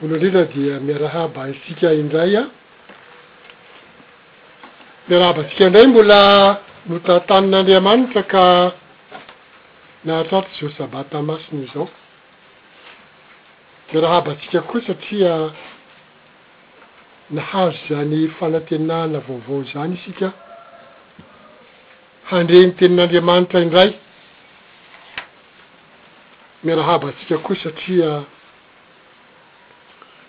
Voalohany indrindra dia miarahaba antsika indray aho. Miarahaba antsika indray mbola notatanin'Andriamanitra ka nahatratra izao sabata masina izao. Miarahaba antsika koa satria nahazo izany fanantenana vaovao izany isika. Handre ny Tenin'Andriamanitra indray miarahaba antsika koa satria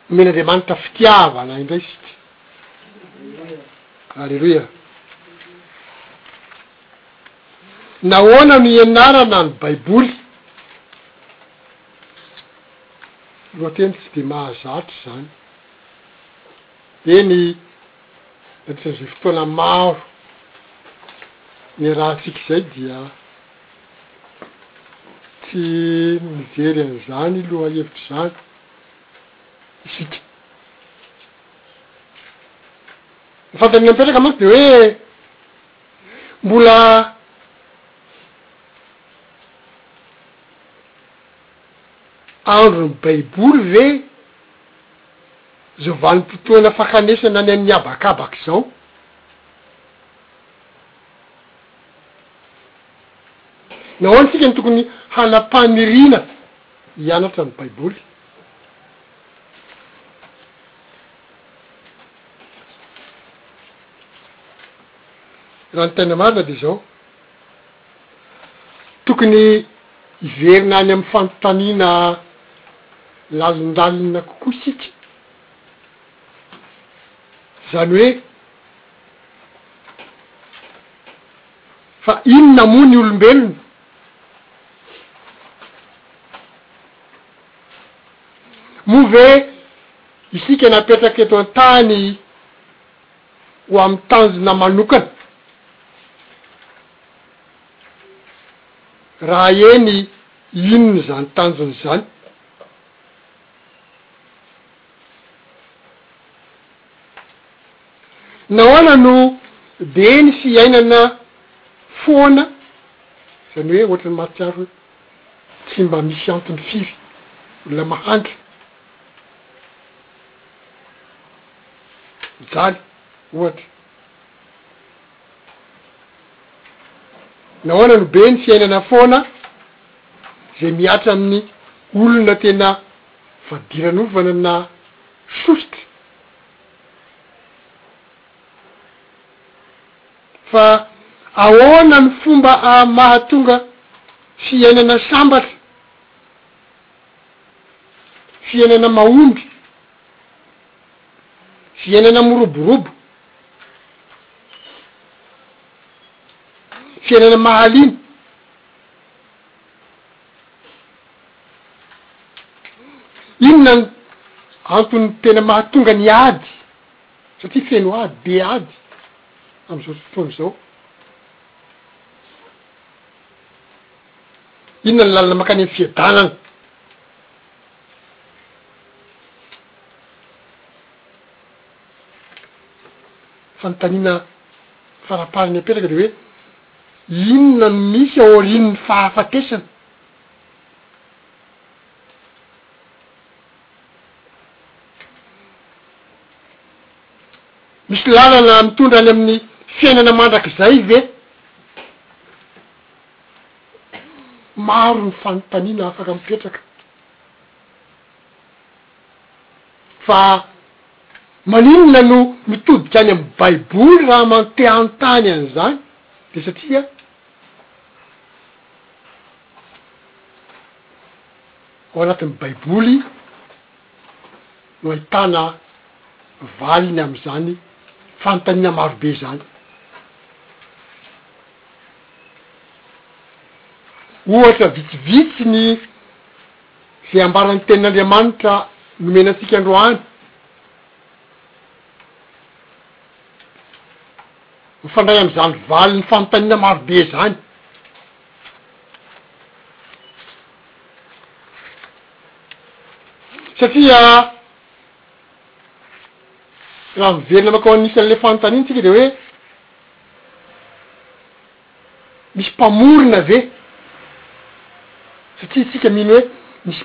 nomen'Andriamanitra fitiavana indray isika. Aleloia. Nahoana no ianarana ny Baiboly? Lohateny tsy dia mahazatra izany. Eny, Satria izay fotoana maro niarahantsika izay dia tsy nijery an'izany lohahevitra izany isika. Ny fanontaniana mipetraka manko dia hoe mbola andron'ny Baiboly ve? Izao vanim-potoana fankanesana any amin'ny habakabaka izao nahoana isika no tokony hanam-paniriana hianatra ny Baiboly? Raha ny tena marina dia izao. Tokony hiverina any amin'ny fanontaniana lalindalina kokoa isika, izany hoe, fa inona moa ny olombelona? Moa ve isika napetraka eto an-tany, ho amin'ny tanjona manokana, raha eny inona izany tanjona izany, nahoana no be ny fiainana foana, izany hoe ohatran'ny mahatsiaro hoe tsy mba misy antony firy, olona mahantra. mijaly ohatra. Nahoana no be ny fiainana foana izay mihatra amin'ny olona tena fadiranovana na sosotra? Fa ahoana no fomba mahatonga fiainana sambatra, fiainana mahomby? Fiainana miroborobo, fiainana mahaliana, inona no antony tena mahatonga ny ady satria feno ady, be ady am'izao fotoana izao, inona ny lalana mankany am' fiadanana. Fanontaniana faraparany apetraka dia hoe, inona no misy aorian'ny fahafatesana? Misy lalana mitondra any amin'ny fiainana mandrakizay ve? Maro ny fanontaniana afaka mipetraka fa maninona no mitodika any amin'ny baiboly raha mantehantany an'izany dia satria ao anatin'ny baiboly no ahitana valiny amin'izany fanontaniana marobe izany. Ohatra vitsivitsy ny izay ambaran'ny Tenin'Andriamanitra nomena antsika androany. Mifandray amin'izany valin'ny fanontaniana maro be izany. Satria raha miverina mankao an'isan'ilay fanontaniana isika dia hoe, Misy mpamorona ve? Satria isika mino hoe misy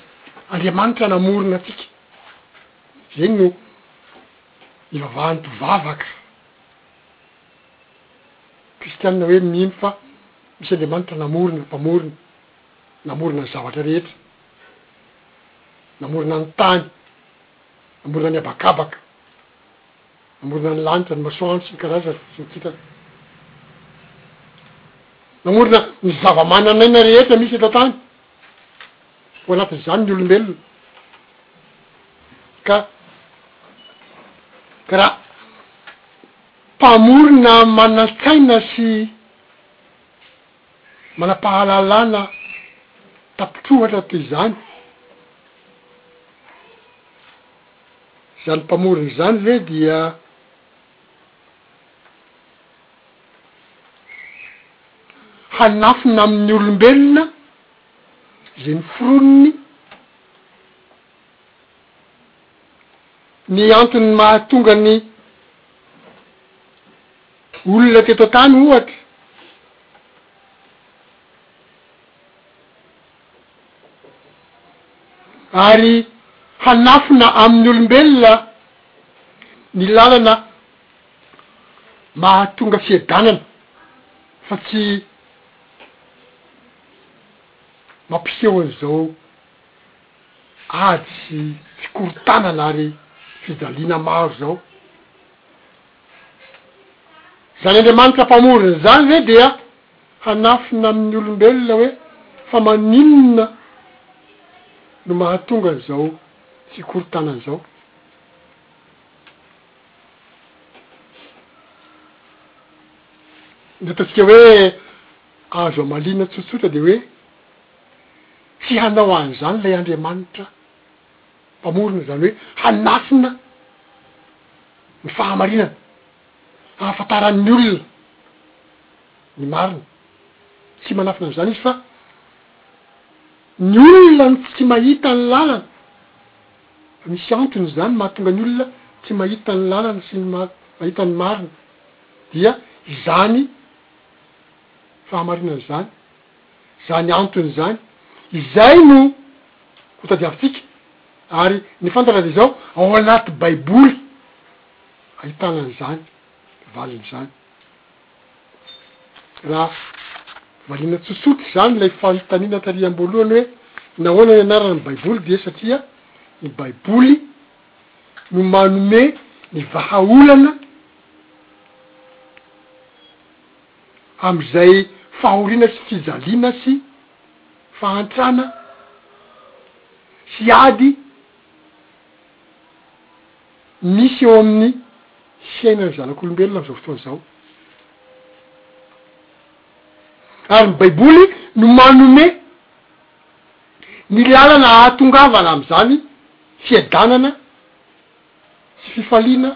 Andriamanitra namorona antsika. Zay no ivavahan'ny mpivavaka kristianina hoe mino fa misy Andriamanitra namorona, mpamorona, namorona ny zavatra rehetra, namorona ny tany, namorona ny habakabaka. Namorona ny lanitra, ny masoandro sy ny karazany sy ny kintana. Namorona ny zava-mananaina rehetra misy eto an-tany, ho anatin'izany ny olombelona, ka ka raha Mpamorona manan-tsaina sy manam-pahalalana tapitr'ohatra toy izany, Izany mpamorona izany ve dia hanafina amin'ny olombelona izay noforoniny ny antony mahatonga ny olona teto an-tany ohatra ary hanafina amin'ny olombelona ny lalana mahatonga fiadanana fa tsy mampiseho an'izao ady sy fikorontanana ary fijaliana maro izao. Izany Andriamanitra Mpamorona izany ve dia. hanafina amin'ny olombelona hoe fa maninona no mahatonga an'izao fikorontanana izao. Ny ataontsika hoe azo hamaliana tsotsotra dia hoe tsy hanao an'izany ilay Andriamanitra Mpamorona, izany hoe hanafina ny fahamarinana. hahafantaran' ny olona ny marina, tsy manafina an' izany izy fa ny olona no tsy mahita ny lalana, fa misy antony izany mahatonga ny olona tsy mahita ny lalana sy ny mahita ny marina, dia izany fahamarinana izany, izany antony izany, izay no ho tadiavintsika, ary ny fantatra dia izao, ao anaty baiboly ahitana an'izany valiny izany. Raha valiana tsotsotra izany ilay fanontaniana tary am-boalohany hoe nahoana ny anaran'ny Baiboly dia satria ny Baiboly no manome ny vahaolana amin'izay fahoriana sy fijaliana sy fahantrana sy ady misy eo amin'ny fiainan'ny zanak'olombelona amin'izao fotoana izao. Ary ny Baiboly no manome ny lalana hahatongavana amin'izany fiadanana sy fifaliana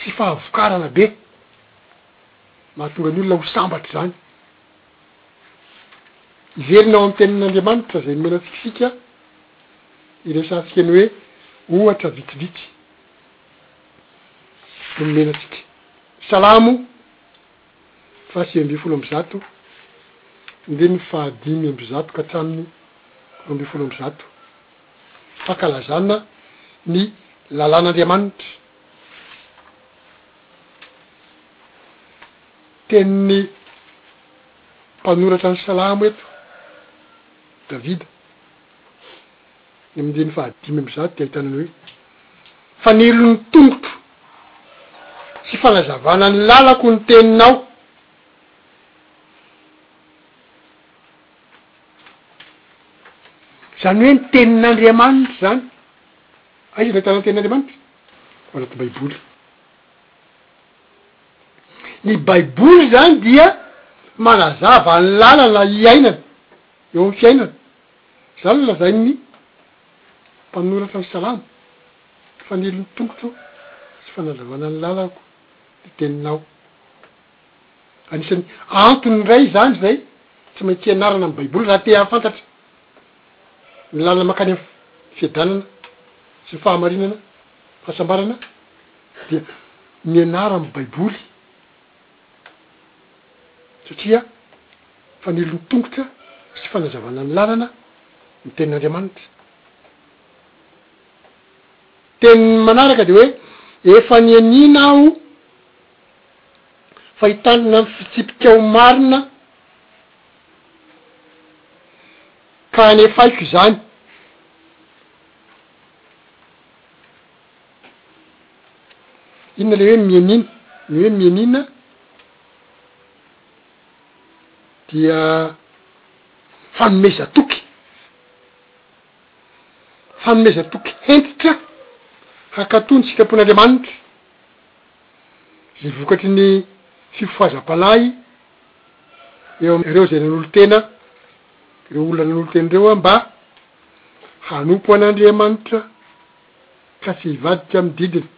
sy fahavokarana be mahatonga ny olona ho sambatra izany Hiverina ao amin'ny Tenin'Andriamanitra izay nomena antsika isika, iresahantsika ny hoe ohatra vitsivitsy no nomena antsika. Salamo faha sivy ambin'ny folo amby zato, andininy faha dimy amby zato ka hatramin'ny roa ambin'ny folo amby zato, fankalazana ny lalàn'Andriamanitra. Tenin'ny mpanoratra ny Salamo eto, Davida, eny amin'ny andininy fahadimy amby zato dia ahitana ny hoe, Fanilo ny tongotro sy fanazavana ny lalako ny teninao. Izany hoe ny tenin'Andriamanitra izany. Aiza no ahitana ny tenin'Andriamanitra? Ao anaty Baiboly. Ny baiboly izany dia manazava ny lalana hiainana eo amin'ny fiainana, izany no lazain'ny mpanoratra ny salamo, fanilo ny tongotro sy fanazavana ny lalako ny teninao, anisan'ny antony indray izany izay tsy maintsy ianarana amin'ny baiboly raha te hahafantatra ny lalana mankany amin'ny fiadanana sy ny fahamarinana, fahasambarana. dia mianara amin'ny Baiboly satria fanilon'ny tongotra sy fanazavana ny lalana ny tenin'Andriamanitra. Teniny manaraka dia hoe, Efa nianiana aho fa hitandrina ny fitsipikao marina ka hanefaiko izany. Inona ilay hoe mianina? Ny hoe mianina dia fanomezan-toky, fanomezan-toky hentitra hankatò ny sitrapon'Andriamanitra, izay vokatry ny fifohazam-panahy eo amin'ireo izay nanolo-tena, ireo olona nanolo-tena ireo, mba hanompo an'Andriamanitra. Ka tsy hivadika amin'ny didiny.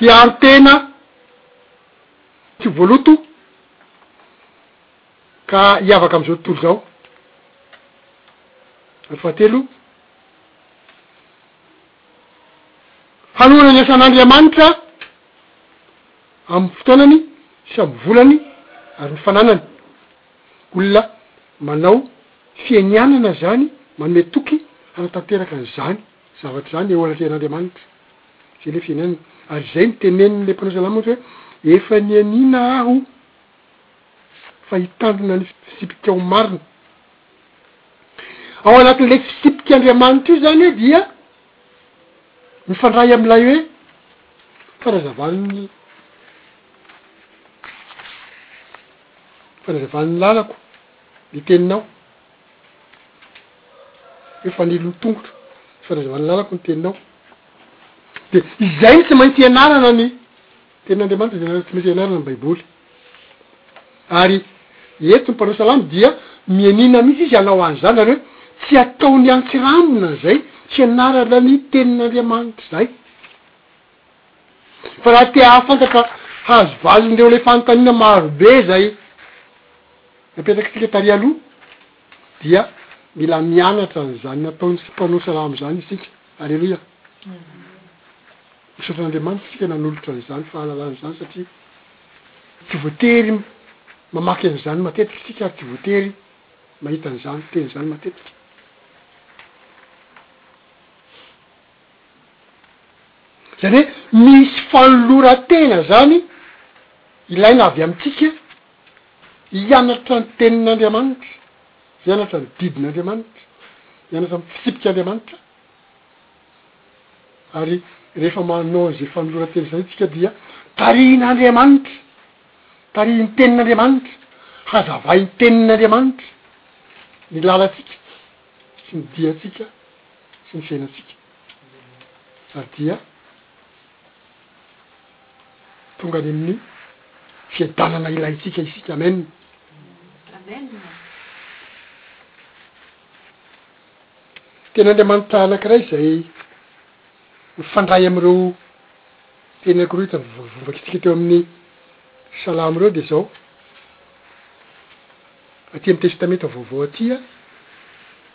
Hiaro tena tsy ho voaloto ka hiavaka amin'izao tontolo izao. Ary fahatelo, hanohana ny asan'Andriamanitra amin'ny fotoanany sy amin'ny volany ary ny fananany. olona manao fianianana izany, manome toky hanatanteraka an'izany zavatra izany eo anatrehan'Andriamanitra, izay ilay fianianana. Ary izay no tenenin'ilay mpanao salamo ohatra hoe, Efa nianiana aho fa hitandrina ny fisipikao marina. Ao anatin'ilay fisipik'Andriamanitra io izany hoe dia mifandray amin'ilay hoe fanazavan'ny. Fanazavan'ny lalako ny teninao hoe fanilo tongotra fanazavan'ny lalako ny teninao de izay no tsy maintsy ianarana ny tenin'Andriamanitra zay tsy maintsy ianarana ny baiboly ary eto ny mpanao salamo dia mianiana mihitsy izy hanao an'izany ary hoe tsy ataony antsiranina zay tsy ianarana ny tenin'Andriamanitra zay Fa raha te hahafantatra hahazo valin'ireo ilay fanontaniana marobe izay napetrakintsika tary aloha dia mila mianatra an'izany nataon'ny Mpanao Salamo izany isika. Aleloia! Misaotra an'Andriamanitra isika nanolotra an'izany fahalalana izany satria tsy voatery mamaky an'izany matetika isika ary tsy voatery mahita an'izany teny izany matetika. Zany hoe misy fanoloran-tena zany ilaina avy amintsika hianatra ny tenin'Andriamanitra, hianatra ny didin'Andriamanitra, hianatra ny fitsipik'Andriamanitra, ary rehefa manao an'izay fanoloran-tena izay tsika dia tarihin'Andriamanitra, tarihin'ny tenin'Andriamanitra, hazavain'ny tenin'Andriamanitra ny lalantsika. sy ny diantsika sy ny fiainantsika ary dia tonga any amin'ny fiadanana ilaintsika isika. Amen. Teny Andriamanitra anankiray izay mifandray amin'ireo teny anankiroa hita voavonjy teo amin'ny salamo ireo dia izao. Aty amin'ny Testamenta Vaovao aty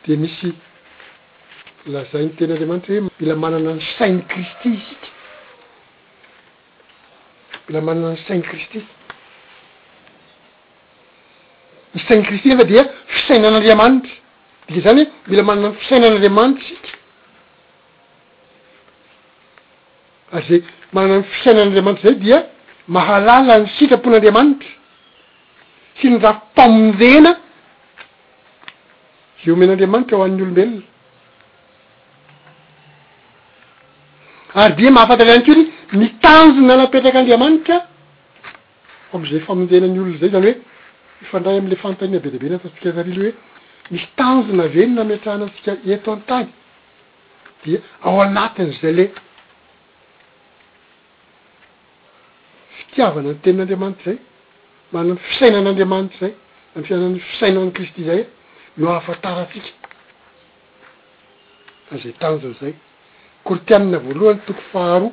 dia misy lazain'ny teny Andriamanitra hoe mila manana ny sain'i Kristy isika. Mila manana ny sain'i Kristy. Ny sain'i Kristy anefa dia fisainan'Andriamanitra. Dika izany hoe mila manana ny fisainan'Andriamanitra isika. Ary izay manana ny fisainan'Andriamanitra izay dia mahalala ny sitrapon'Andriamanitra. Tsy ny rafi-pamonjena izay omen'Andriamanitra ho an'ny olombelona. Ary dia mahafantatra ihany koa izy ny tanjona napetrak'Andriamanitra ho amin'izay famonjena ny olona izay, izany hoe mifandray amin'ilay fanontaniana be dia be natantsika tary aloha hoe, misy tanjona ve ny nametrahana antsika eto an-tany? Dia ao anatin'izay ilay. fitiavana ny tenin'Andriamanitra izay, manana ny fisainan'Andriamanitra izay, amin'ny fianan'ny fisainan'i Kristy izay no ahafantarantsika an'izay tanjona izay. Korintianina voalohany toko faharoa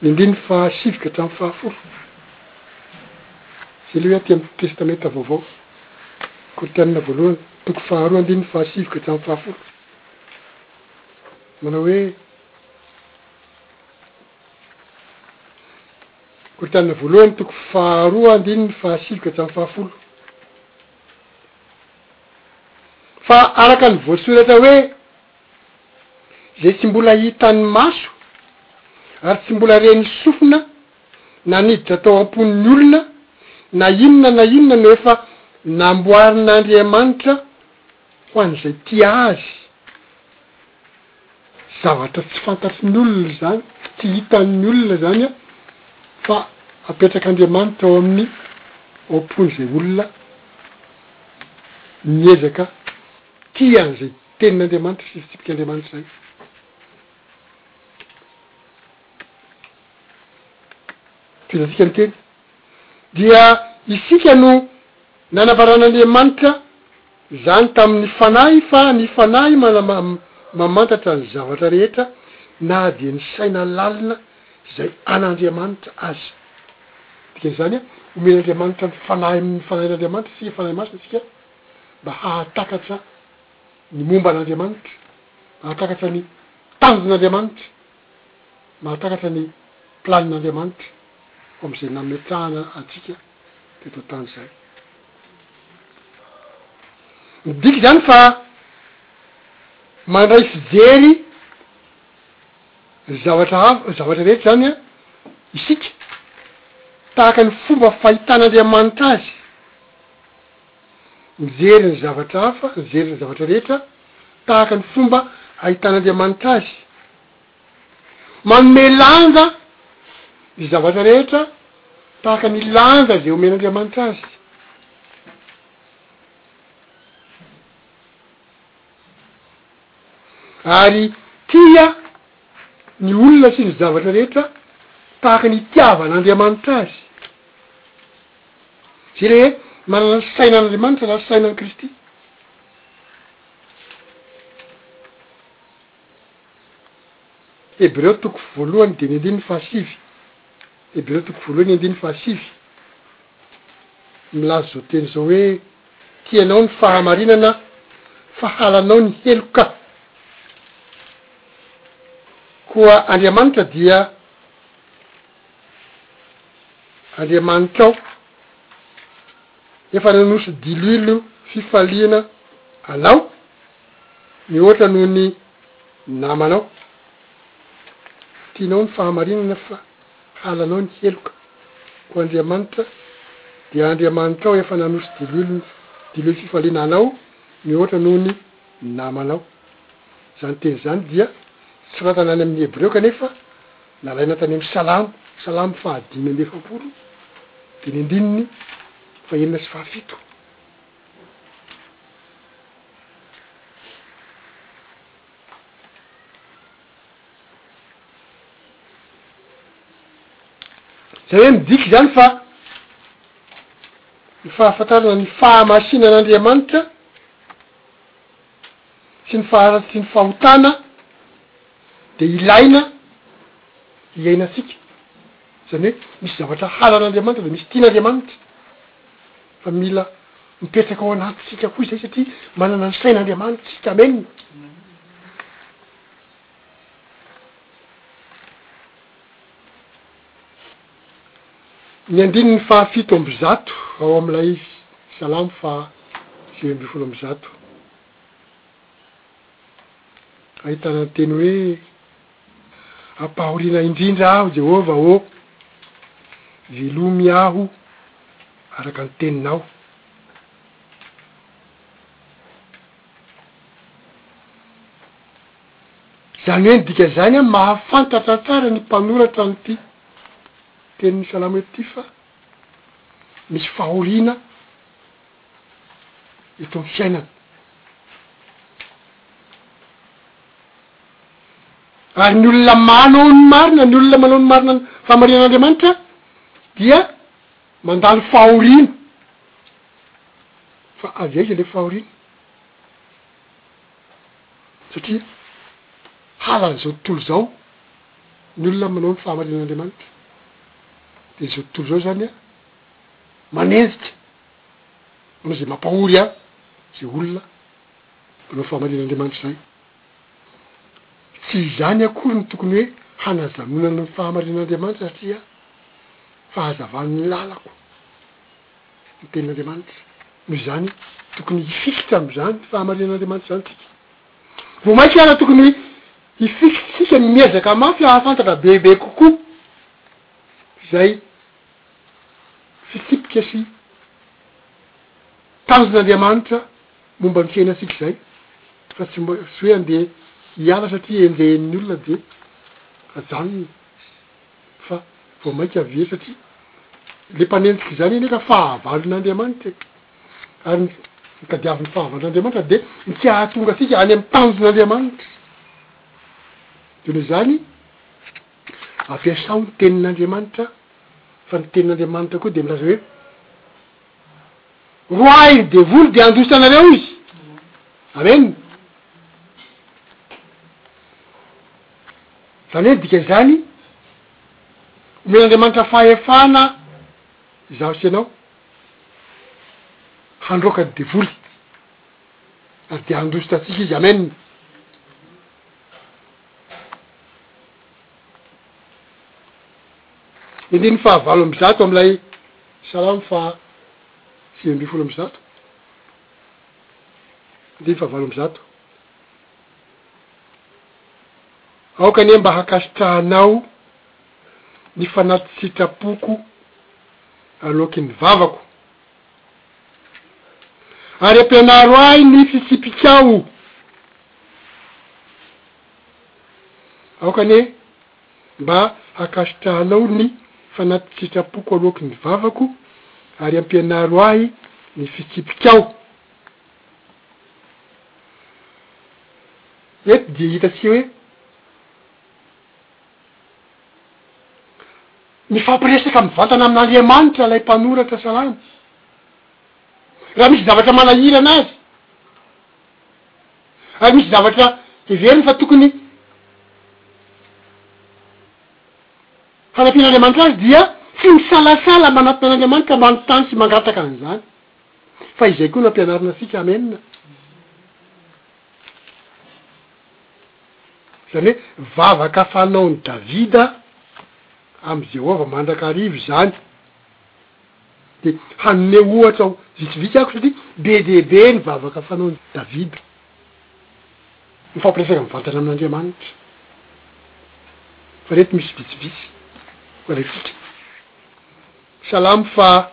ny andininy fahasivy ka hatramin'ny fahafolo. Izay ilay hoe aty amin'ny Testamenta Vaovao. Korintianina voalohany toko faharoa andininy fahasivy ka hatramin'ny fahafolo. Manao hoe. Korontana voalohany toko faharoa andininy fahasivy ka hatramin'ny fahafolo. Fa araka ny voasoratra hoe, Izay tsy mbola hitan'ny maso, ary tsy mbola ren'ny sofina, na niditra tao am-pon'ny olona, na inona na inona no efa namboarin'Andriamanitra ho an'izay tia azy, zavatra tsy fantatry ny olona izany, tsy hitan'ny olona izany an, fa apetrak'Andriamanitra ao amin'ny ao am-pon'izay olona miezaka tia an'izay tenin'Andriamanitra sy fitsipik'Andriamanitra izay. Toy ny antsika miteny, dia isika no nanambaran'Andriamanitra izany tamin'ny Fanahy fa ny Fanahy mamantatra ny zavatra rehetra na dia ny saina lalina izay an'Andriamanitra aza. Dikan'izany omen'Andriamanitra ny Fanahy amin'ny Fanahin'Andriamanitra isika, Fanahy Masina isika mba hahatakatra ny momba an'Andriamanitra, hahatakatra ny tanjon'Andriamanitra. mahatakatra ny planin'Andriamanitra ho amin'izay nametrahana antsika teto an-tany izay. Midika izany fa mandray fijery ny zavatra hafa, zavatra rehetra izany an, isika, tahaka ny fomba fahitan'Andriamanitra azy. Nijery ny zavatra hafa, nijery ny zavatra rehetra tahaka ny fomba ahitan'Andriamanitra azy. Manome lanja ny zavatra rehetra tahaka ny lanja izay omen'Andriamanitra azy. Ary tia ny olona sy ny zavatra rehetra tahaka ny itiavan'Andriamanitra azy. Jire e, manana ny saina an'Andriamanitra na saina an'i Kristy. Hebreo toko voalohany dimy ambin'ny fahasivy, Hebreo toko voalohany ambin'ny fahasivy, milaza izao teny izao hoe, Tianao ny fahamarinana fa halanao ny heloka. Koa Andriamanitra dia. Andriamanitrao, efa nanosy dililo fifaliana anao mihoatra noho ny namanao. Tianao ny fahamarinana fa halanao ny heloka. Koa Andriamanitra, dia Andriamanitrao efa nanosy dililo dililo fifaliana anao mihoatra noho ny namanao. Izany teny izany dia soratana any amin'ny Hebreo kanefa, Nalaina tany amin'ny Salamo, Salamo faha dimy amby efapolo, dia ny andininy fahenina sy fahafito. Izany hoe midika izany fa ny fahafantarana ny fahamasinan'Andriamanitra, sy ny fahara sy ny fahotana de ilaina iainantsika zany hoe misy zavatra halan'Andriamanitra de misy tian'Andriamanitra fa mila mipetraka ao anatintsika koa izay satria manana ny sain'Andriamanitra isika amen Ny andininy faha fito amby zato ao amin' ilay Salamo faha sivy ambin'ny folo amby zato, ahitana ny teny hoe, Ampahoriana indrindra aho, Jehovah ô, velomy aho araka ny teninao. Izany hoe ny dikan'izany an, mahafantatra tsara ny mpanoratra an'ity tenin'ny Salamo ity fa misy fahoriana eto amin'ny fiainana. Ary ny olona manao ny marina, ny olona manao ny marina ny famarihan'Andriamanitra dia mandalo fahoriana. Fa avy aiza le fahoriana? Satria halan'izao tontolo izao ny olona manao ny fahamarinan'Andriamanitra. Dia izao tontolo izao izany manenjika, manao izay mampahory azy izay olona manao ny fahamarinan'Andriamanitra izay. Tsy izany akory no tokony hoe hanajanonana ny fahamarinan'Andriamanitra satria fahazavan'ny lalako. ny tenin'Andriamanitra. Noho izany, tokony hifikitra amin'izany fahamarinan'Andriamanitra izany isika. Vao mainka ary tokony hifikitra isika ny miezaka mafy hahafantatra bebe kokoa izay fitsipika sy tanjon'Andriamanitra momba ny fiainantsika izay, fa tsy hoe andeha hiala satria enjehin'ny olona dia ajanony. fa vao mainka avy eo satria ilay mpanenjika izany anefa fahavalon'Andriamanitra e! ary ny nitadiaviny fahavalon'Andriamanitra dia ny tsy hahatonga antsika any amin'ny tanjon'Andriamanitra. Dia noho izany, ampiasao ny tenin'Andriamanitra fa ny tenin'Andriamanitra koa dia milaza hoe roahy ny devoly dia handositra anareo izy. Amen. Izany hoe ny dikan'izany, omen'Andriamanitra fahefana izaho sy ianao handroaka ny devoly, ary dia handositra antsika izy. Amen. Ny andininy fahavalo amby zato amin'ilay salamo faha sivy ambin'ny folo amby zato, andininy fahavalo amby zato. Aoka anie mba hankasitrahanao ny fanatisitrapoko aloaky ny vavako, ary ampianaro ahy ny fitsipikao. Aoka anie mba hankasitrahanao ny fanatisitrapoko aloaky ny vavako, ary ampianaro ahy ny fitsipikao. Eto dia hitantsika hoe mifampiresaka mivantana amin'Andriamanitra ilay mpanoratra salamo. Raha misy zavatra manahirana azy, ary misy zavatra heveriny fa tokony hanampian'Andriamanitra azy dia tsy misalasala manatona an'Andriamanitra manontany sy mangataka an'izany. Fa izay koa no ampianarina antsika. Amen. Izany hoe vavaka fanaon'i Davida amin'i Jehovah mandrakariva izany. Dia hanome ohatra ho vitsivitsy aho satria be dia be ny vavaka fanaon'i Davida. Mifampiresaka mivantana amin'Andriamanitra. Fa ny eto misy vitsivitsy, fa ilay fototra. Psalamo faha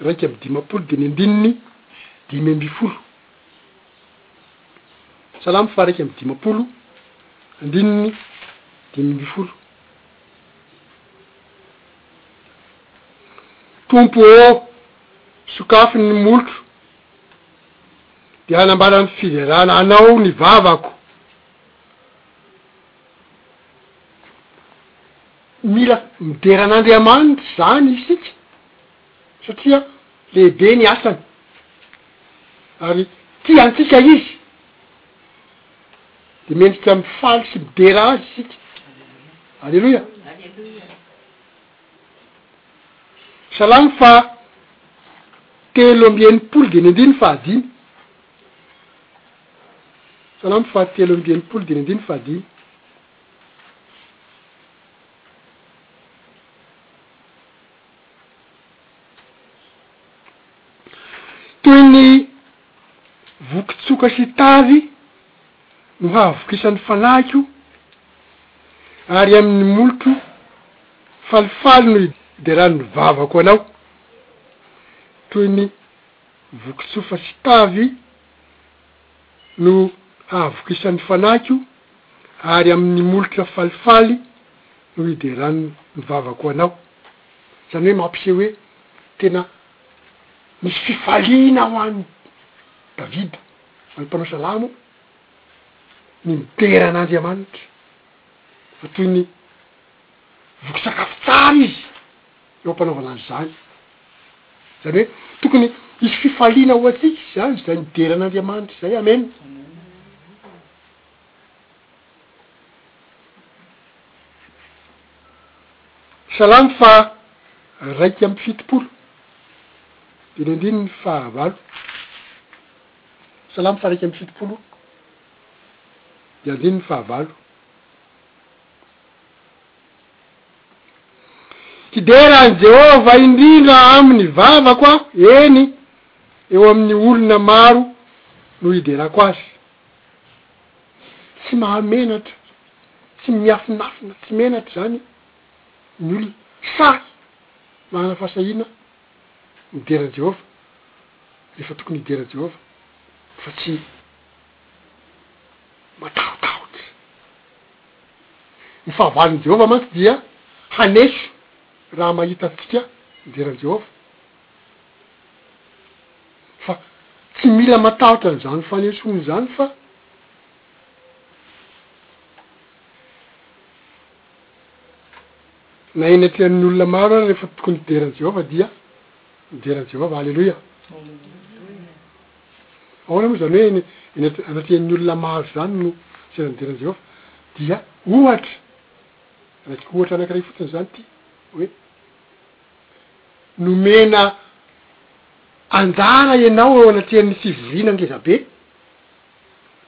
iraika amby dimampolo dia ny andininy dimy ambin'ny folo. Psalamo faha iraika amby dimampolo andininy dimy ambin'ny folo. Tompo ô, sokafy ny molotro, dia hanambara ny fiderana Anao ny vavako. Mila midera an'Andriamanitra izany isika satria lehibe ny asany ary tia antsika Izy, dia mendrika mifaly sy midera Azy isika. Aleloia! Salamo faha telo amby enimpolo dimy ambin'ny fahadimy. Salamo faha telo amby enimpolo dimy ambin'ny fahadimy. Toy ny voky tsoka sy tavy no hahavokisan'ny fanahiko, ary amin'ny molotro falifaly no hideran'ny vavako anao. Toy ny voky tsofa sy tavy. no hahavokisany fanahiko, ary amin' ny molotra falifaly no hiderany ny vavako ho anao. Izany hoe mampiseho hoe tena misy fifaliana ho any Davida, ho any mpanao salamo, ny midera an' Andriamanitra, fa toy ny voky sakafo tsara izy. eo am-panaovana azy izany. Izany hoe tokony hisy fifaliana ho antsika izany, izay midera an' Andriamanitra izay. Amena. Salamo faha iraika amby fitopolo, dimy ambin'ny faha valo. Salamo faha iraika amby fitopolo, dimy ambin'ny faha valo. Hidera an'i Jehovah indrindra amin'ny vavako aho, eny, eo amin'ny olona maro no hiderako azy. Tsy mahamenatra, tsy miafinafina, tsy menatra izany ny olona sahy manana fahasahiana midera an'i Jehovah, rehefa tokony hidera an'i Jehovah, fa tsy matahotahotra. Ny fahavalon'i Jehovah mantsy dia haneso raha mahita antsika midera an'i Jehovah. Fa tsy mila matahotra an'izany fanesoana izany fa na eny an-trehan'ny olona maro ary rehefa tokony hidera an'i Jehovah dia midera an'i Jehovah. Aleloia! Ahoana moa izany hoe eny anatrehan'ny olona maro izany no sendra nidiran'i Jehovah? Dia ohatra, raisiko ohatra anankiray fotsiny izany ity hoe nomena anjara ianao eo anatrehan'ny fivoriana ngeza be,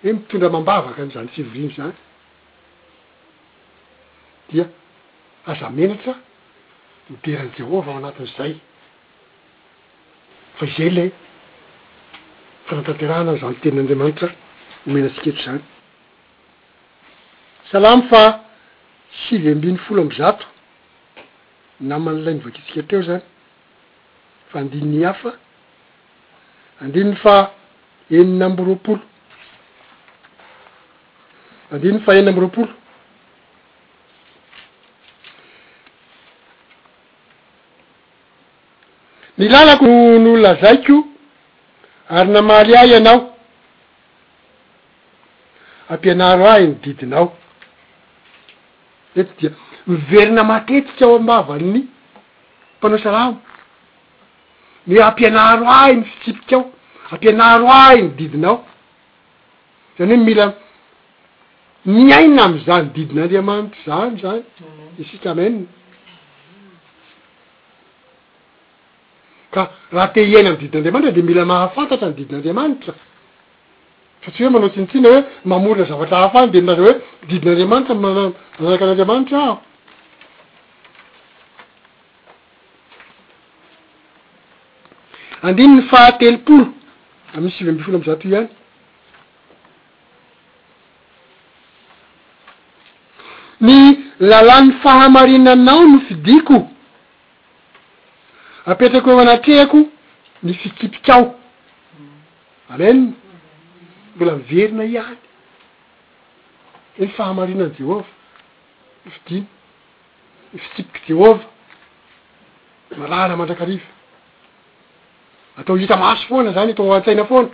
hoe mitondra amam-bavaka an'izany fivoriana izany, dia aza menatra midera an'i Jehovah ao anatin'izay. Fa izay ilay fanatanterahana izany tenin'Andriamanitra omena antsika eto izany. Salamo faha sivy ambin'ny folo amby zato, naman'ilay novakintsika teo izany, fa andininy hafa, andininy faha enina amby roapolo, andininy faha enina amby roapolo, Ny lalako no nolazaiko ary namaly ahy ianao, ampianaro ahy ny didinao. Eto dia miverina matetika ao am-bavan'ny mpanao salamo ny hoe ampianaro ahy ny fitsipikao, ampianaro ahy ny didinao. Izany hoe mila miaina amin'izany didin'Andriamanitra izany izany isika. Amen. Ka raha te hiaina ny didin'Andriamanitra dia mila mahafantatra ny didin'Andriamanitra, fa tsy hoe manao tsinontsinona hoe mamorona zavatra hafa any dia milaza hoe didin'Andriamanitra ny mana- manaraka an'Andriamanitra aho. Andininy fahatelopolo amin'ny sivy ambin'ny folo amby zato ihany. Ny lalan'ny fahamarinanao no fidiko, apetrako eo anatrehako ny fitsipikao. Amen! Mbola miverina ihany ny fahamarinan'i Jehovah, ny fidiny, ny fitsipik'i Jehovah, marahana mandrakariva. Atao hita maso foana zany atao antsaina foana.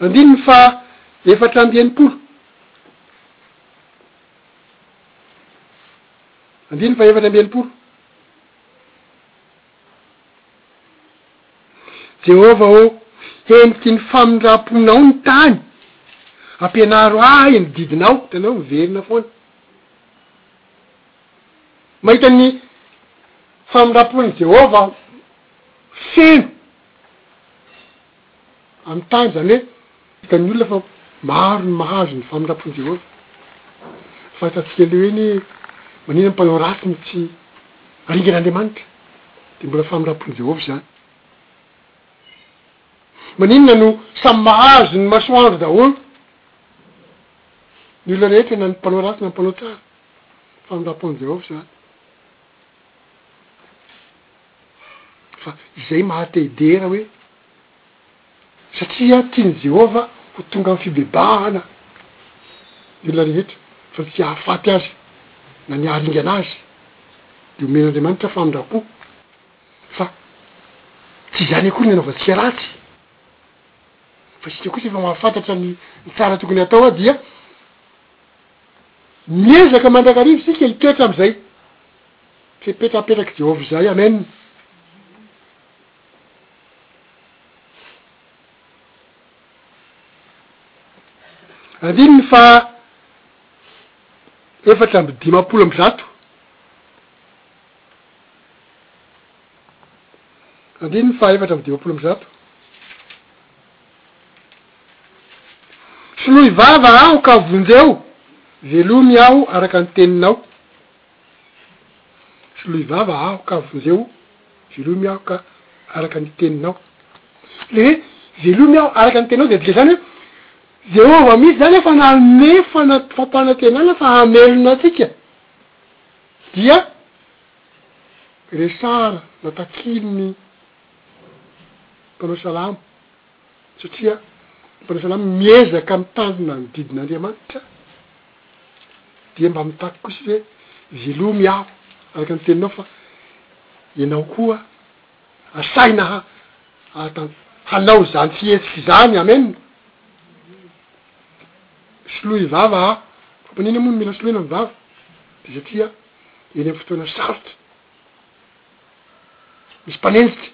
Andininy faha efatra amby enimpolo. Andininy faha efatra amby enimpolo. Jehovah ô, heniky ny famindram-ponao ny tany, ampianaro ahy ny didinao, hitanao, miverina foana. Mahita ny famindram-pon'i Jehovah feno amin'ny tany, izany hoe hitan'ny olona fa maro ny mahazo ny famindram-pon'i Jehovah. Fahitantsika an'ilay hoe ny maninona ny mpanao ratsy no tsy aringan'Andriamanitra, dia mbola famindram-pon'i Jehovah izany. Maninona no samy mahazo ny masoandro daholo ny olona rehetra, na ny mpanao ratsy na ny mpanao tsara? Fandampan'i Jehovah izany, fa izay mahatehidera hoe satria tian'i Jehovah ho tonga amin'ny fibebahana ny olona rehetra fa tsy hahafaty azy na ny haharingana azy, dia omen'Andriamanitra famindram-po fa tsy izany akory ny anaovantsika ratsy, fa isika kosa efa mahafantatra ny tsara tokony hatao dia. Miezaka mandrakariva isika hitoetra amin'izay fepetra apetrak'i Jehovah izay. Amen. Andininy faha efatra amby dimampolo amby zato. Andininy faha efatra amby dimampolo amby zato. Soloy vava aho ka vonjeo, velomy aho araka ny teninao. Soloy vava aho ka vonjeo, velomy aho ka araka ny teninao. Ilay hoe velomy aho araka ny teninao dia midika izany hoe Jehovah mihitsy izany efa nanome fana- fampanantenana fa hamelona antsika. Dia resahana na takian'ny. mpanao salamo satria ny mpanao salamo miezaka mitandrina ny didin'Andriamanitra dia mba mitaky kosa izy hoe velomy aho araka ny teninao fa ianao koa asaina ha hahatan hanao izany fihetsika izany amen soloy vava aho fa manina moa no mila soloina ny vava dia satria eny amin'ny fotoana sarotra Misy mpanenjika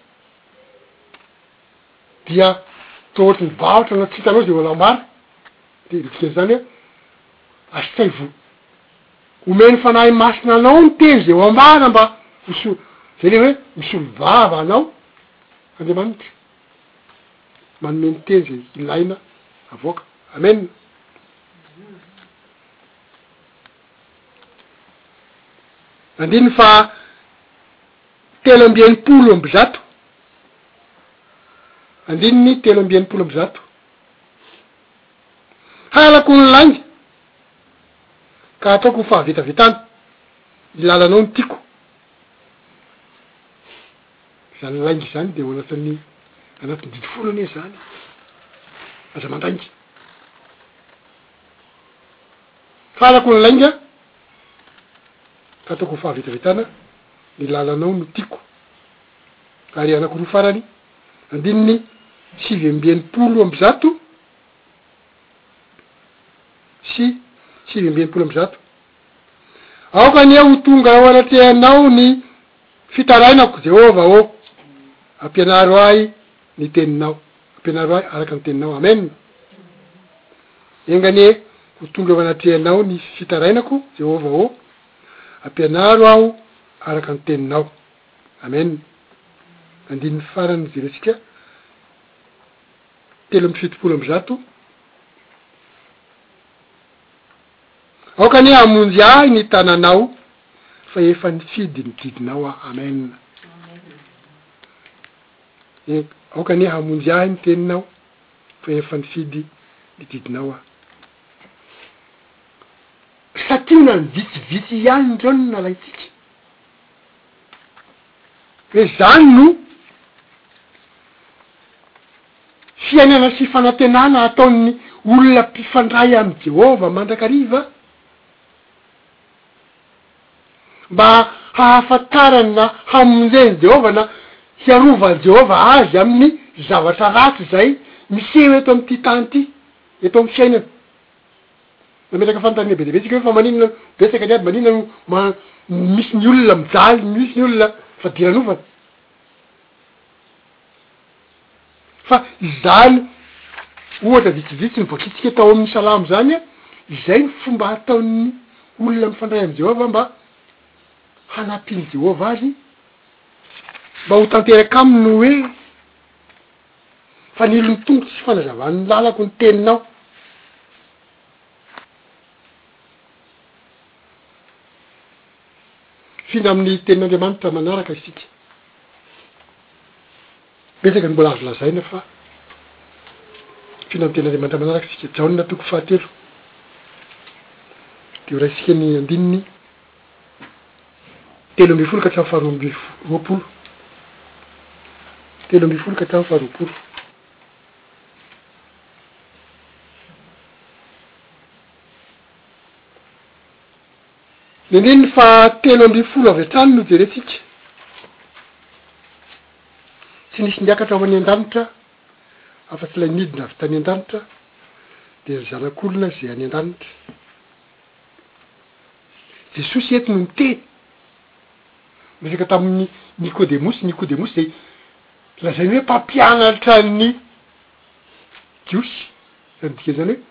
dia toa ohatry ny baoritra na tsy hitanao izy de mbola ambara de ny dikan'izany hoe asaivo omen'ny Fanahy Masina anao ny teny zay ho ambara mba ho so- zay le hoe misolovava anao Andriamanitra manome ny teny zay ilaina avoaka Amen. Andininy faha telo amby enimpolo amby zato, andininy telo amby enimpolo amby zato, Halako ny lainga ka ataoko ho fahavetavetana ny lalanao ny tiako, izany lainga izany dia ao anatin'ny anatin'ny didy folo anie izany, aza mandainga. Farako ny lainga hataoko ho fahavitavitana ny lalanao no tiako ary anako roa farany andininy sivy amby enimpolo amby zato sy sivy amby enimpolo amby zato aoka anie ho tonga ao anatrehanao ny fitarainako Jehovah ô ampianaro ahy ny teninao ampianaro ahy araka ny teninao amen enga anie ho tonga eo anatrehanao ny fitarainako Jehovah ô ampianaro aho araka ny teninao amen andininy farany jerentsika telo amby fitopolo amby zato aoka anie hamonjy ahy ny tananao fa efa nifidy ny didinao aho amen Aoka anie hamonjy ahy ny teninao, fa efa nifidy ny didinao aho. Sa tiana ny vitsivitsy ihany ireo no nalaintsika? Hoe izany no fiainana sy fanantenana ataon'ny olona mpifandray amin'i Jehovah mandrakariva? mba hahafantarany na hamonjen'i Jehovah na hiarovan'i Jehovah azy amin'ny zavatra ratsy izay miseho eto amin'ity tany ity, eto amin'ny fiainana. Nametraka fanontaniana be dia be isika hoe, Fa maninona no betsaka ny ady? Maninona no ma, misy ny olona mijaly, misy ny olona fadiran'ovana? Fa izany ohatra vitsivitsy nivoakiantsika tao amin'ny Salamo izany, izay ny fomba ataon'ny olona mifandray amin'i Jehovah mba hanampian'i Jehovah azy mba ho tanteraka aminy ny hoe, Fanilin'ny tongoko sy fanazavan'ny lalako ny teninao. Mifindra amin'ny Tenin'Andriamanitra manaraka isika. Betsaka ny mbola azo lazaina fa finanten'Andriamanitra manaraka isika. Jaona toko fahatelo dia horaisintsika ny andininy telo ambin'ny folo ka hatramin'ny faharoa amby roapolo. Telo ambin'ny folo ka hatramin'ny faharoapolo. Ny andininy faha telo ambin'ny folo avy hatrany no jerentsika. Tsy nisy niakatra ho any an-danitra afa-tsy ilay nidina avy tany an-danitra dia ny Zanak'olona izay any an-danitra. Jesosy eto no miteny, miresaka tamin'i Nikodemosy, Nikodemosy izay lazainy hoe mpampianatra ny Jiosy, izany dikan'izany hoe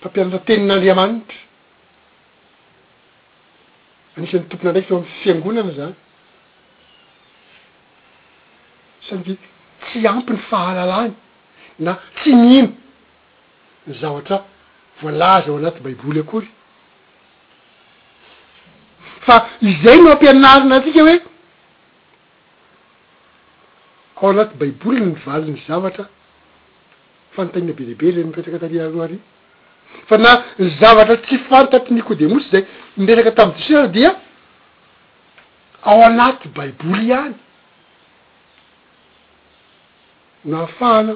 mpampianatra tenin'Andriamanitra. Anisan'ny tompon'andraikitra eo amin'ny fiangonana izany. Saingy tsy ampy ny fahalalany na tsy mino ny zavatra voalaza ao anaty Baiboly akory. Fa izay no ampianarina antsika hoe ao anaty Baiboly ny valin'ny zavatra. Fanontaniana be dia be izay mipetraka tary aloha ary, fa na ny zavatra tsy fantatry Nikodemosy izay niresaka tamin'ny Jiosy aza dia ao anaty Baiboly ihany no ahafahana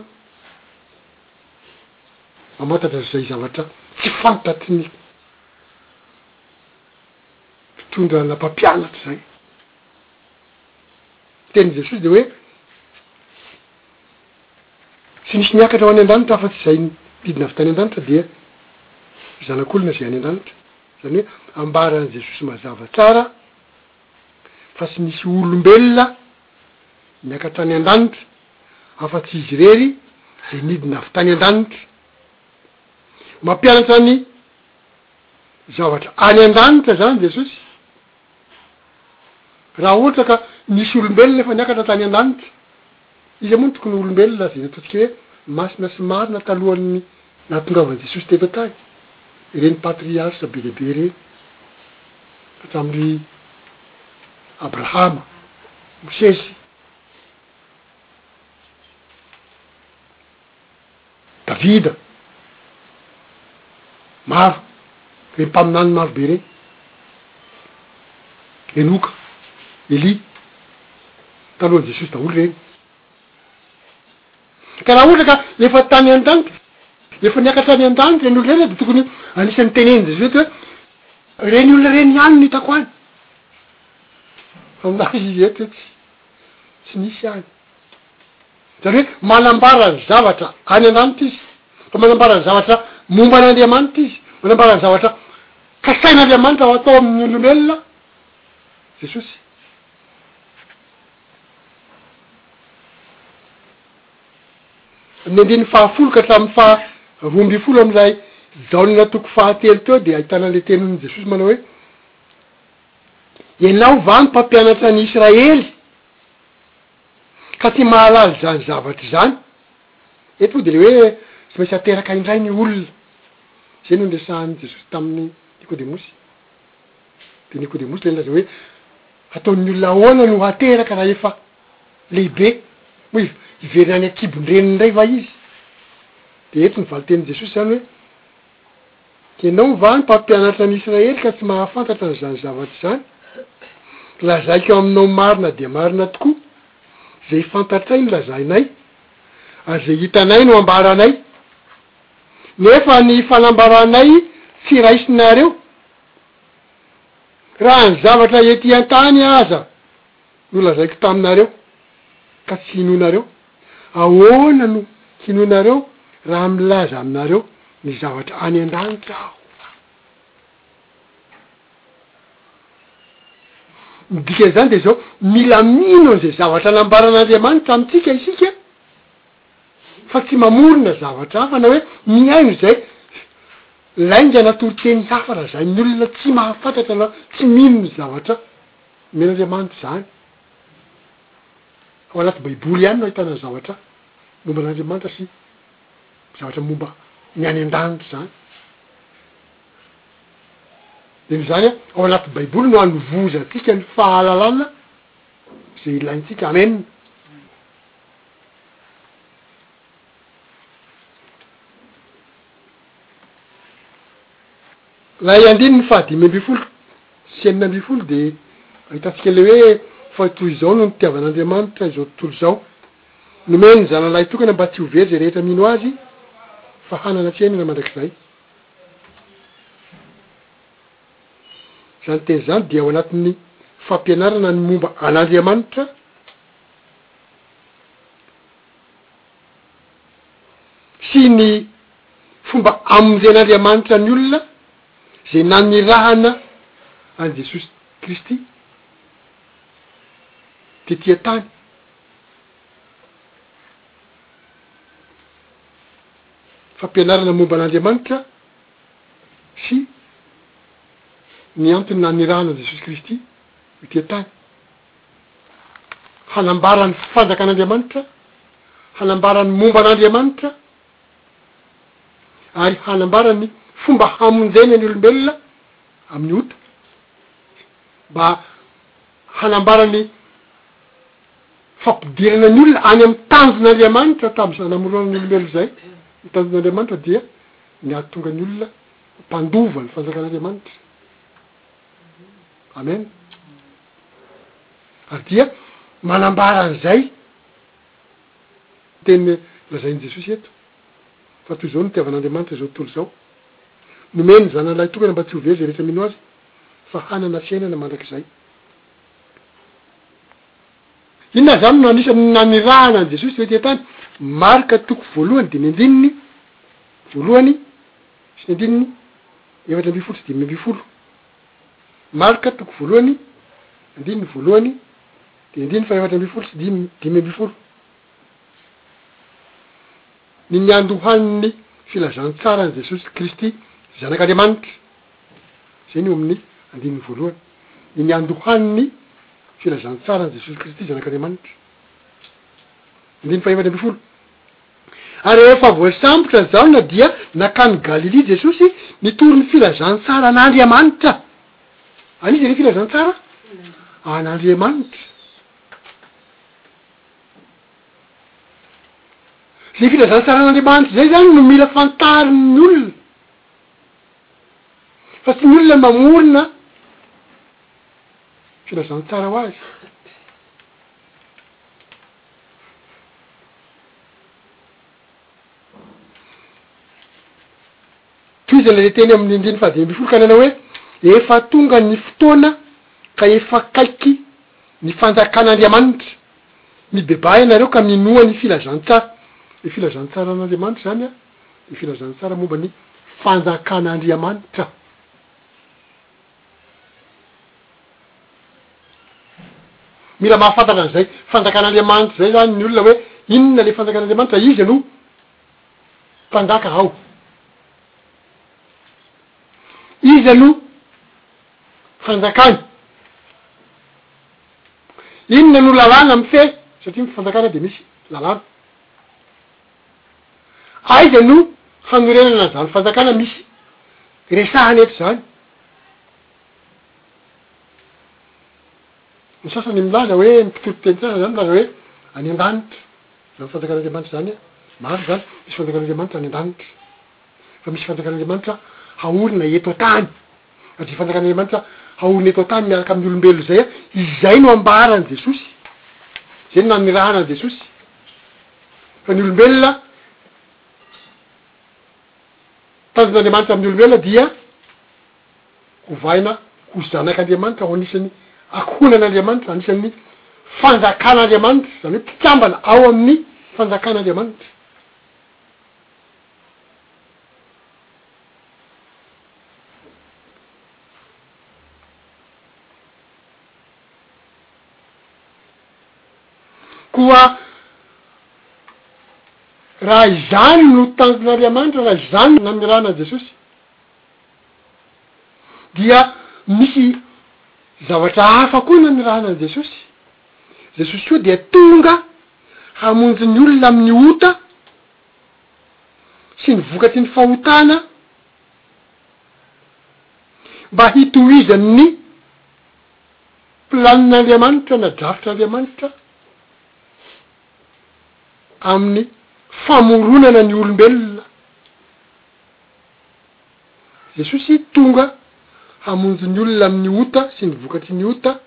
mamantatra izay zavatra tsy fantatry ny mpitondrana mpampianatra izay. Ny tenin'i Jesosy dia hoe. Tsy misy niakatra ho any an-danitra afa-tsy izay nidina avy tany an-danitra dia Zanak'olona izay any an-danitra. Izany hoe ambaran'i Jesosy mazava tsara fa tsy nisy olombelona niakatra any an-danitra afa-tsy izy irery izay nidina avy tany an-danitra. Mampianatra ny zavatra any an-danitra izany Jesosy. Raha ohatra ka nisy olombelona efa niakatra tany an-danitra, iza moa no tokony ho olombelona izay nataontsika hoe masina sy marina talohan'ny nahatongavan'i Jesosy teto an-tany? Ireny patriarche be dia be ireny, hatramin'i Abrahama, Mosesy, Davida, maro, reny mpaminany maro be reny, Enoka, Elia, talohan'i Jesosy daholo reny. Ka raha ohatra ka efa tany an-danitra, efa niakatra any an-danitra reny olona reny dia tokony anisan'ny tenenin'i Jesosy eto hoe, reny olona reny ihany no hitako any, fa amin'ahy izy eto hoe tsy, tsy misy any. Izany hoe manambara ny zavatra any an-danitra izy, fa manambara ny zavatra momba an'Andriamanitra izy, manambara ny zavatra kasain'Andriamanitra ho atao amin'ny olombelona Jesosy. Ny andininy fahafolo ka hatramin'ny faha roa ambin'ny folo amin'ilay Jaona toko fahatelo teo dia ahitana an'ilay teny noho Jesosy manao hoe, Ianao va no mpampianatra ny Israely? Ka tsy mahalala izany zavatra izany. Eto moa dia le hoe tsy maintsy ateraka indray ny olona. Zay no niresahan'i Jesosy tamin'i Nikodemosy. De Nikodemosy le nilaza hoe, hataon'ny olona ahoana no hateraka raha efa lehibe? Moa hiv- hiverina any an-kibon-dreniny indray va izy? De eto ny valin-tenin'i Jesosy zany hoe. Ianao va ny mpampianatra ny Israely ka tsy mahafantatra an'izany zavatra izany? Lazaiko aminao marina dia marina tokoa, izay fantatray no lazainay, ary izay hitanay no ambaranay. Nefa ny fanambaranay tsy raisinareo, raha ny zavatra ety an-tany aza. Nolazaiko taminareo, ka tsy hinoanareo. Ahoana no hinoanareo raha milaza aminareo ny zavatra any an-danitra Aho? Ny dikan'izany dia izao, mila mino an'izay zavatra nambaran'Andriamanitra amintsika isika, fa tsy mamorona zavatra hafa, na hoe mihaino izay lainga na toriteny hafa lazain'ny olona tsy mahafantatra na tsy mino ny zavatra. Omen'Andriamanitra izany. Ao anaty Baiboly ihany no ahitana ny zavatra momba an'Andriamanitra sy ny zavatra momba ny any an-danitra izany. Dieny izany, ao anaty Baiboly no anovozantsika ny fahalalana izay ilaintsika. Amen. Ilay andininy fahadimy ambin'ny folo sy enina ambin'ny folo dia ahitantsika ilay hoe fa toy izao no nitiavan'Andriamanitra izao tontolo izao, nomeny ny Zanany Lahitokana mba tsy ho very izay rehetra mino Azy fa hanana fiainana mandrakizay. Izany teny izany dia ao anatin'ny fampianarana ny momba an'Andriamanitra. sy ny fomba amonjen'Andriamanitra ny olona izay nanirahana an'i Jesosy Kristy tety an-tany. Fampianarana momba an'Andriamanitra sy ny antony nanirahana an'i Jesosy Kristy ho ety an-tany. hanambara ny fanjakan'Andriamanitra, hanambara ny momba an'Andriamanitra, ary hanambara ny fomba hamonjena ny olombelona amin'ny ota, mba hanambara ny fampidirana ny olona any amin'ny tanjon'Andriamanitra tamin'izay namorona ny olombelona izay. Ny tanjon'Andriamanitra dia ny hahatonga ny olona mpandova ny fanjakan'Andriamanitra. Amen. ary dia manambara an'izay teny lazain'i Jesosy eto, fa toy izao no itiavan'Andriamanitra izao tontolo izao, nomeny ny Zanany lahitokana mba tsy ho very izay rehetra mino Azy, fa hanana fiainana mandrakizay. Inona izany no anisan'ny nanirahana an'i Jesosy tety an-tany? Marka toko voalohany dimy ambininy voalohany sy ny andininy efatra ambin'ny folo sy dimy ambin'ny folo. Marka toko voalohany, andininy voalohany dia andininy fahefatra ambin'ny folo sy dimy dimy ambin'ny folo, ny niandohan'ny filazantsaran'i Jesosy Kristy Zanak'Andriamanitra, izay no eo amin'ny andininy voalohany, ny niandohan'ny filazantsaran'i Jesosy Kristy Zanak'Andriamanitra, andininy fahefatra ambin'ny folo. Ary rehefa voasambotra i Jaona dia nankany Galilia Jesosy nitory ny filazantsara an'Andriamanitra. An'iza ilay filazantsara? An'Andriamanitra. Izay filazantsara an'Andriamanitra izay izany no mila fantarin'ny olona, fa tsy ny olona mamorona filazantsara ho azy. Tohizana ilay teny amin'ny andininy fahadimy ambin'ny folo ka nanao hoe, Efa tonga ny fotoana ka efa akaiky ny fanjakan'Andriamanitra. Mibebaha ianareo ka minoa ny filazantsara. Ny filazantsaran'Andriamanitra izany dia filazantsara momba ny fanjakan'Andriamanitra. Mila mahafantatra an'izay fanjakan'Andriamanitra izay izany ny olona hoe inona ilay fanjakan'Andriamanitra, Izy no Mpanjaka ao. Iza no fanjakany? Inona no lalàna mifehy, satria ny fanjakana dia misy lalàna. Aiza no hanorenana zany fanjakana misy resahana eto zany? Ny sasany milaza hoe ny mpitory teny sasany zany milaza hoe any andanitra zany fanjakan'Andriamanitra zany an! Marina zany misy fanjakan'Andriamanitra any andanitra fa misy fanjakan'Andriamanitra haorina eto an-tany Ary dia fanjakan'Andriamanitra haorina eto an-tany miaraka amin'ny olombelona izay an, izay no ambaran'i Jesosy, izay no nanirahana an'i Jesosy, fa ny olombelona, tanjon'Andriamanitra amin'ny olombelona dia hovahina ho zanak'Andriamanitra, ho anisan'ny ankohonan'Andriamanitra, anisan'ny fanjakan'Andriamanitra, izany hoe mpikambana ao amin'ny fanjakan'Andriamanitra. Koa raha izany no tanjon'Andriamanitra, raha izany no namirana an'i Jesosy, dia misy zavatra hafa koa namirana an'i Jesosy. Jesosy koa dia tonga hamonjy ny olona amin'ny ota. sy ny vokatry ny fahotana mba hitohizany ny planin'Andriamanitra na drafitr'Andriamanitra amin'ny famoronana ny olombelona. Jesosy tonga hamonjy ny olona amin'ny ota sy ny vokatry ny ota,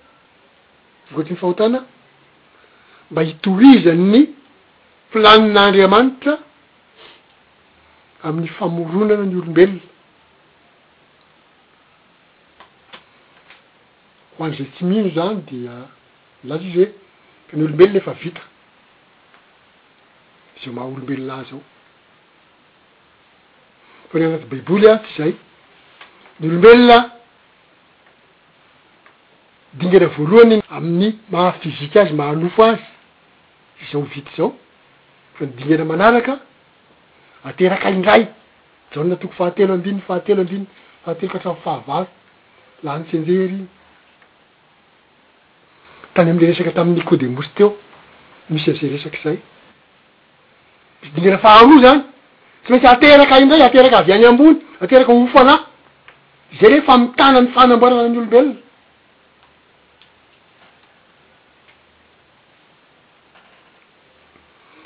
vokatry ny fahotana, mba hitohizany ny. Planin'Andriamanitra amin'ny famoronana ny olombelona ho an'izay tsy mino izany dia milaza izy hoe fa ny olombelona efa vita izay maha olombelona azy ao fa ny anaty baiboly ary tsy izay ny olombelona dingana voalohany amin'ny maha fizika azy maha nofo azy Izao vita izao, fa ny dingana manaraka ateraka indray. Jaona toko fahatelo andininy fahatelo andininy fahatelo ka hatramin'ny fahavalo. Lany tsenjery iny tany amin'ilay resaka tamin'i Nikodemosy teo, misy an'izay resaka izay. Misy dingana faharoa izany, tsy maintsy ateraka indray, ateraka avy any ambony, ateraka ho fanahy. Izay ilay famitana ny fanamboarana ny olombelona.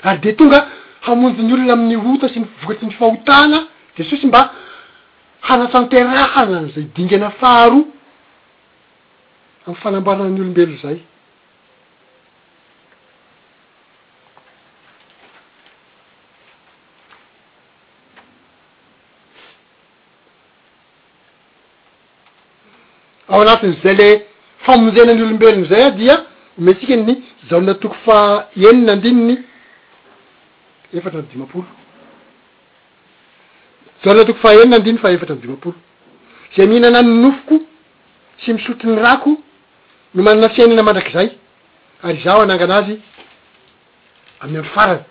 Ary dia tonga hamonjy ny olona amin'ny ota sy ny vokatry ny fahotana Jesosy mba hanatanterahana an'izay dingana faharoa amin'ny fanamboarana ny olombelona izay. Ao anatin'izay le famonjena ny olombelona izay aho dia omentsika ny Jaona toko faha enina andininy efatra amby dimampolo. Jaona toko faha enina andininy faha efatra amby dimampolo. Izay mihinana ny nofoko sy misotro ny rako no manana fiainana mandrakizay, ary izaho hanangana azy amin'ny andro farany.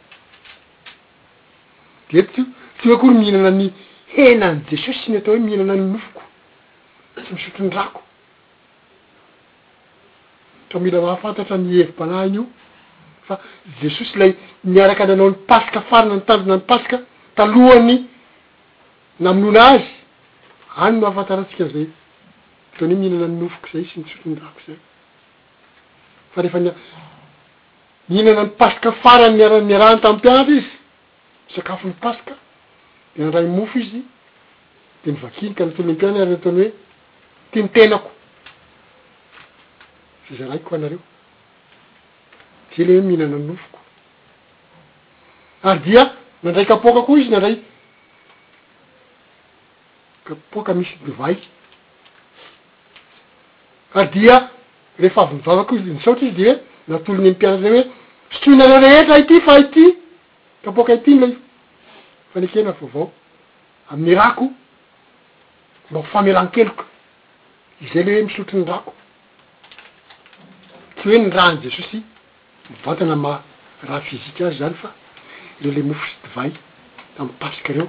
Dia eto tsy hoe akory mihinana ny henan'i Jesosy sy ny atao hoe mihinana ny nofoko sy misotro ny ràko. Ka mila mahafantatra ny hevi-panahiny io fa Jesosy ilay niaraka nanao ny Paska farany nitandrina ny Paska talohan'ny namonoana Azy. Any no ahafantarantsika an'izay ataony hoe mihinana ny nofoko izay sy misotro ny ràko izay. Fa rehefa ny Nihinana ny Paska farany niara-niarahany tamin'ny mpianatra Izy. Nisakafo ny Paska, dia nandray mofo Izy, dia novakiny ka nitolony ny mpianany ary nataony hoe, Ity ny tenako, izay zaraiko ho anareo. Dia izay ilay hoe mihinana ny nofoko. Ary dia nandray kapoaka koa Izy, nandray kapoaka misy divay, ary dia Rehefa avy nivavaka izy, nisaotra izy dia natolony amin'ny mpianatra hoe, Sotroinareo rehetra ity fa ity kapoaka ity ilay fanekena vaovao amin'ny rako mba ho famelan-keloka. Izay ilay hoe misotro ny rako, tsy hoe ny ran'i Jesosy. Mivantana ma raha physique aza zany fa le le mofo sy divay tamin'ny paska ireo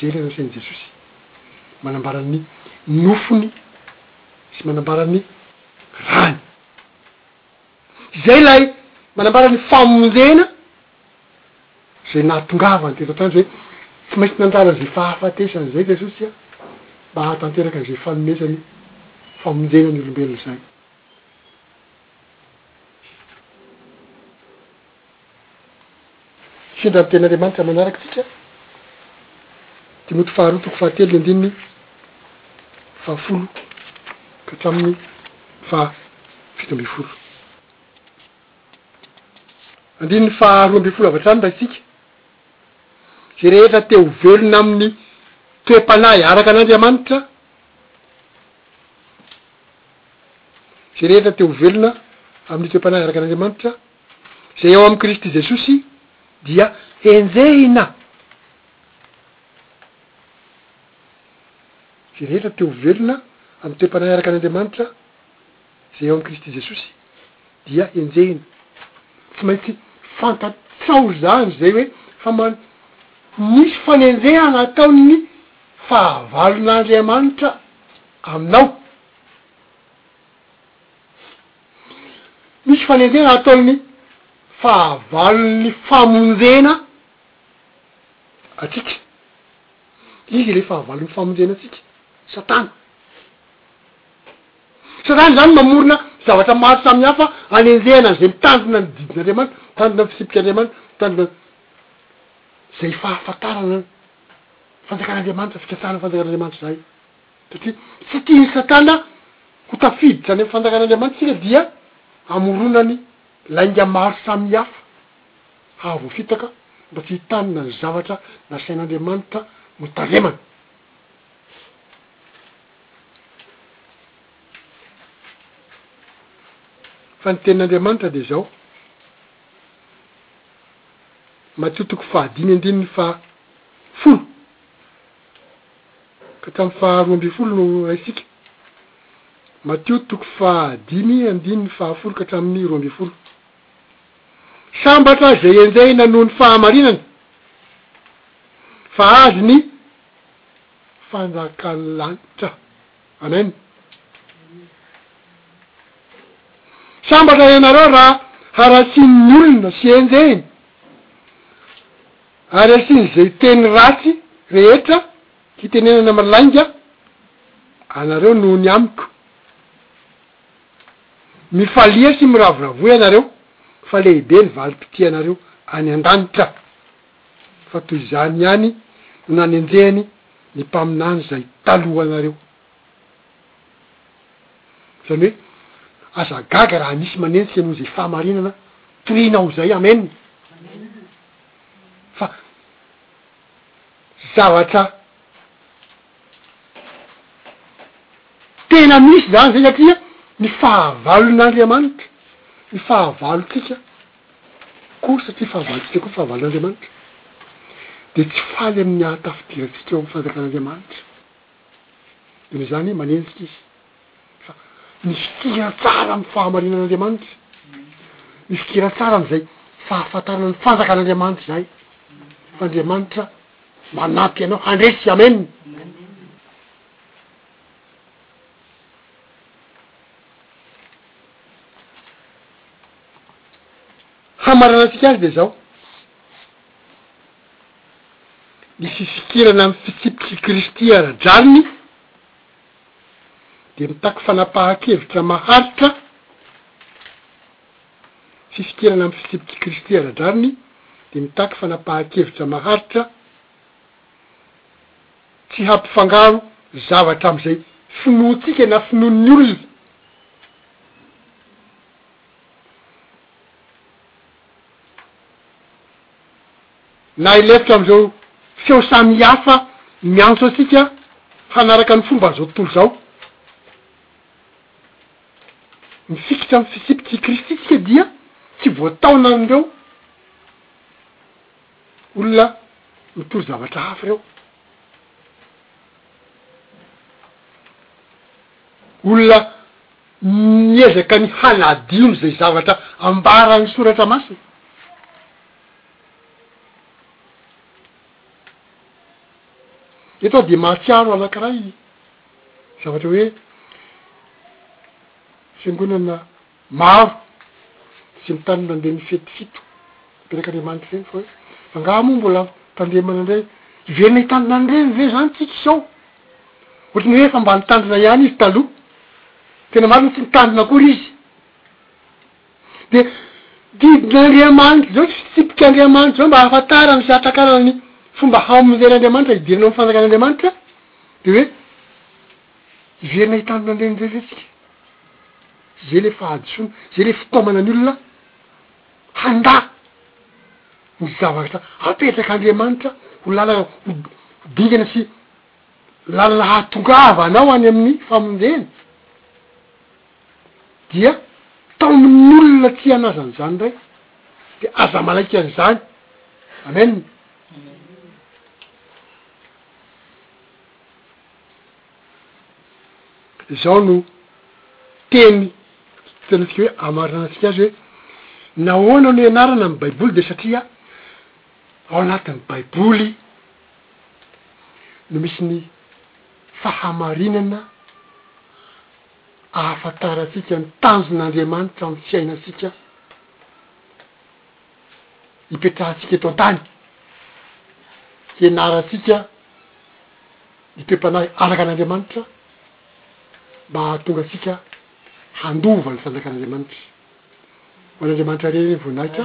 zay le nasain'i Jesosy manambara ny nofony sy manambara ny rany. Zay ilay manambara ny famonjena zay nahatongavany teto an-tany zay tsy maintsy nandala izay fahafatesany izay Jesosy a mba hahatanteraka izay fanomezany famonjena ny olombelona izay. Sendra ny Tenin'Andriamanitra manaraka antsika, Timoty faharoa toko fahatelo ny andininy fahafolo ka hatramin'ny fahafito ambin'ny folo. Andininy faharoa ambin'ny folo avy hatrany raisintsika, Izay rehetra te ho velona amin'ny toe-panahy araka an'Andriamanitra, izay rehetra te ho velona amin'ny toe-panahy araka an'Andriamanitra, izay ao amin'i Kristy Jesosy, dia henjehina. Izay rehetra te ho velona amin'ny toe-panahy araka an'Andriamanitra, izay ao amin'i Kristy Jesosy, dia henjehina. Tsy maintsy fantatrao izany izay hoe fa man- misy fanenjehana ataon'ny fahavalon'Andriamanitra aminao. Misy fanendrena ataon'ny fahavalon'ny famonjena antsika. Iza ilay fahavalon'ny famonjena antsika? Satana. Satana izany mamorona zavatra maro samihafa anenjehana an'izay mitandrina ny didin'Andriamanitra, mitandrina ny fitsipik'Andriamanitra, mitandrina ny izay fahafantarana ny fanjakan'Andriamanitra, fikatsahana ny fanjakan'Andriamanitra izay. Satria tsy tian'i Satana ho tafiditra any amin'ny fanjakan'Andriamanitra isika, dia amoronany lainga maro samihafa hahavoafitaka mba tsy hitanina ny zavatra nasain'Andriamanitra notaremany. Fa ny Tenin'Andriamanitra dia izao, Matio toko fahadimy andininy fahafolo. Ka tamin'ny faha roa ambin'ny folo no raisintsika. Matio toko faha dimy andininy faha folo ka hatramin'ny roa ambin'ny folo. Sambatra izay enjehina noho ny fahamarinana, fa azy ny fanjakan'ny lanitra. Amen. Sambatra ianareo raha haratsian'ny olona sy enjehiny. Ary asian'izay teny ratsy rehetra hitenenana amin'ny lainga anareo noho ny amiko. Mifalia sy miravoravoa ianareo, fa lehibe ny valim-pitianareo any an-danitra, fa toy izany ihany no nanenjehany ny mpaminany izay talohanareo. Izany hoe, aza gaga raha misy manenjika noho izay fahamarinana torianao izay. Amena. fa zavatra tena misy izany zay satria ny fahavalon'Andriamanitra, ny fahavalontsika koa satria fahavalontsika koa fahavalon'Andriamanitra dia tsy faly amin'ny haha-tafidirantsika ao amin'ny fanjakan'Andriamanitra, dia noho izany manenjika izy. ny fikiran tsara amin'ny fahamarinan'Andriamanitra, ny fikiran tsara amin'izay fahafantarana ny fanjakan'Andriamanitra izay, fa Andriamanitra manampy anao handresy, amen. Hamaranantsika azy dia zao, ny fifikirana amin'ny fitsipiky Kristy ara-drariny, dia mitaky fanapahan-kevitra maharitra sy fikiarana amin'ny fitsipik'i Kristy ara-drariny, dia mitaky fanapahan-kevitra maharitra tsy hampifangaro zavatra amin'izay finoantsika na finoan'ny olona. na hilefitra amin'ireo feo samihafa miantso antsika hanaraka ny fomba izao tontolo izao. Mifikitra amin'ny fisipik'i Kristy isika dia tsy voataona an'ireo olona mitory zavatra hafa ireo. Olona. miezaka ny hanadino izay zavatra ambaran'ny Soratra Masina. Eto aho dia mahatsiaro anankiray zavatra hoe fiangonana maro sy ny tany nandeha nifety fito mpirak'Andriamanitra ireny fa hoe angaha moa mbola tandemana indray hiverina hitanina an'ireny ve izany tsika izao? Ohatran'ny hoe efa mba nitandrina ihany izy taloha. Tena marina hoe tsy nitandrina akory izy. De didin'Andriamanitra zao, fitsipik'Andriamanitra zao mba hahafantarany sy hahatrakarana ny fomba hamonjen'Andriamanitra, hidirana ao am'fanjakan'Andriamanitra, de hoe hiverina hitandrina an'ireny indray ve tsika? Zay le fahadisoana, zay le fitaomana ny olona. Handà ny zavatra apetrak'Andriamanitra ho lalana ho dingana sy lalana hahatongavanao any amin'ny famonjena, dia tao amin'olona tsy hanaja an'izany indray, dia aza manaiky an'izany. Amen. Izao no teny hitantsika hoe hamarinantsika azy hoe nahoana no ianarana ny baiboly dia satria ao anatin'ny baiboly no misy ny fahamarinana ahafantarantsika ny tanjon'Andriamanitra amin'ny fiainantsika. ipetrahantsika eto an-tany, hianarantsika ny toe-panahy araka an'Andriamanitra mba hahatonga antsika handova ny fanjakan'Andriamanitra. Ho an'Andriamanitra irery ny voninahitra.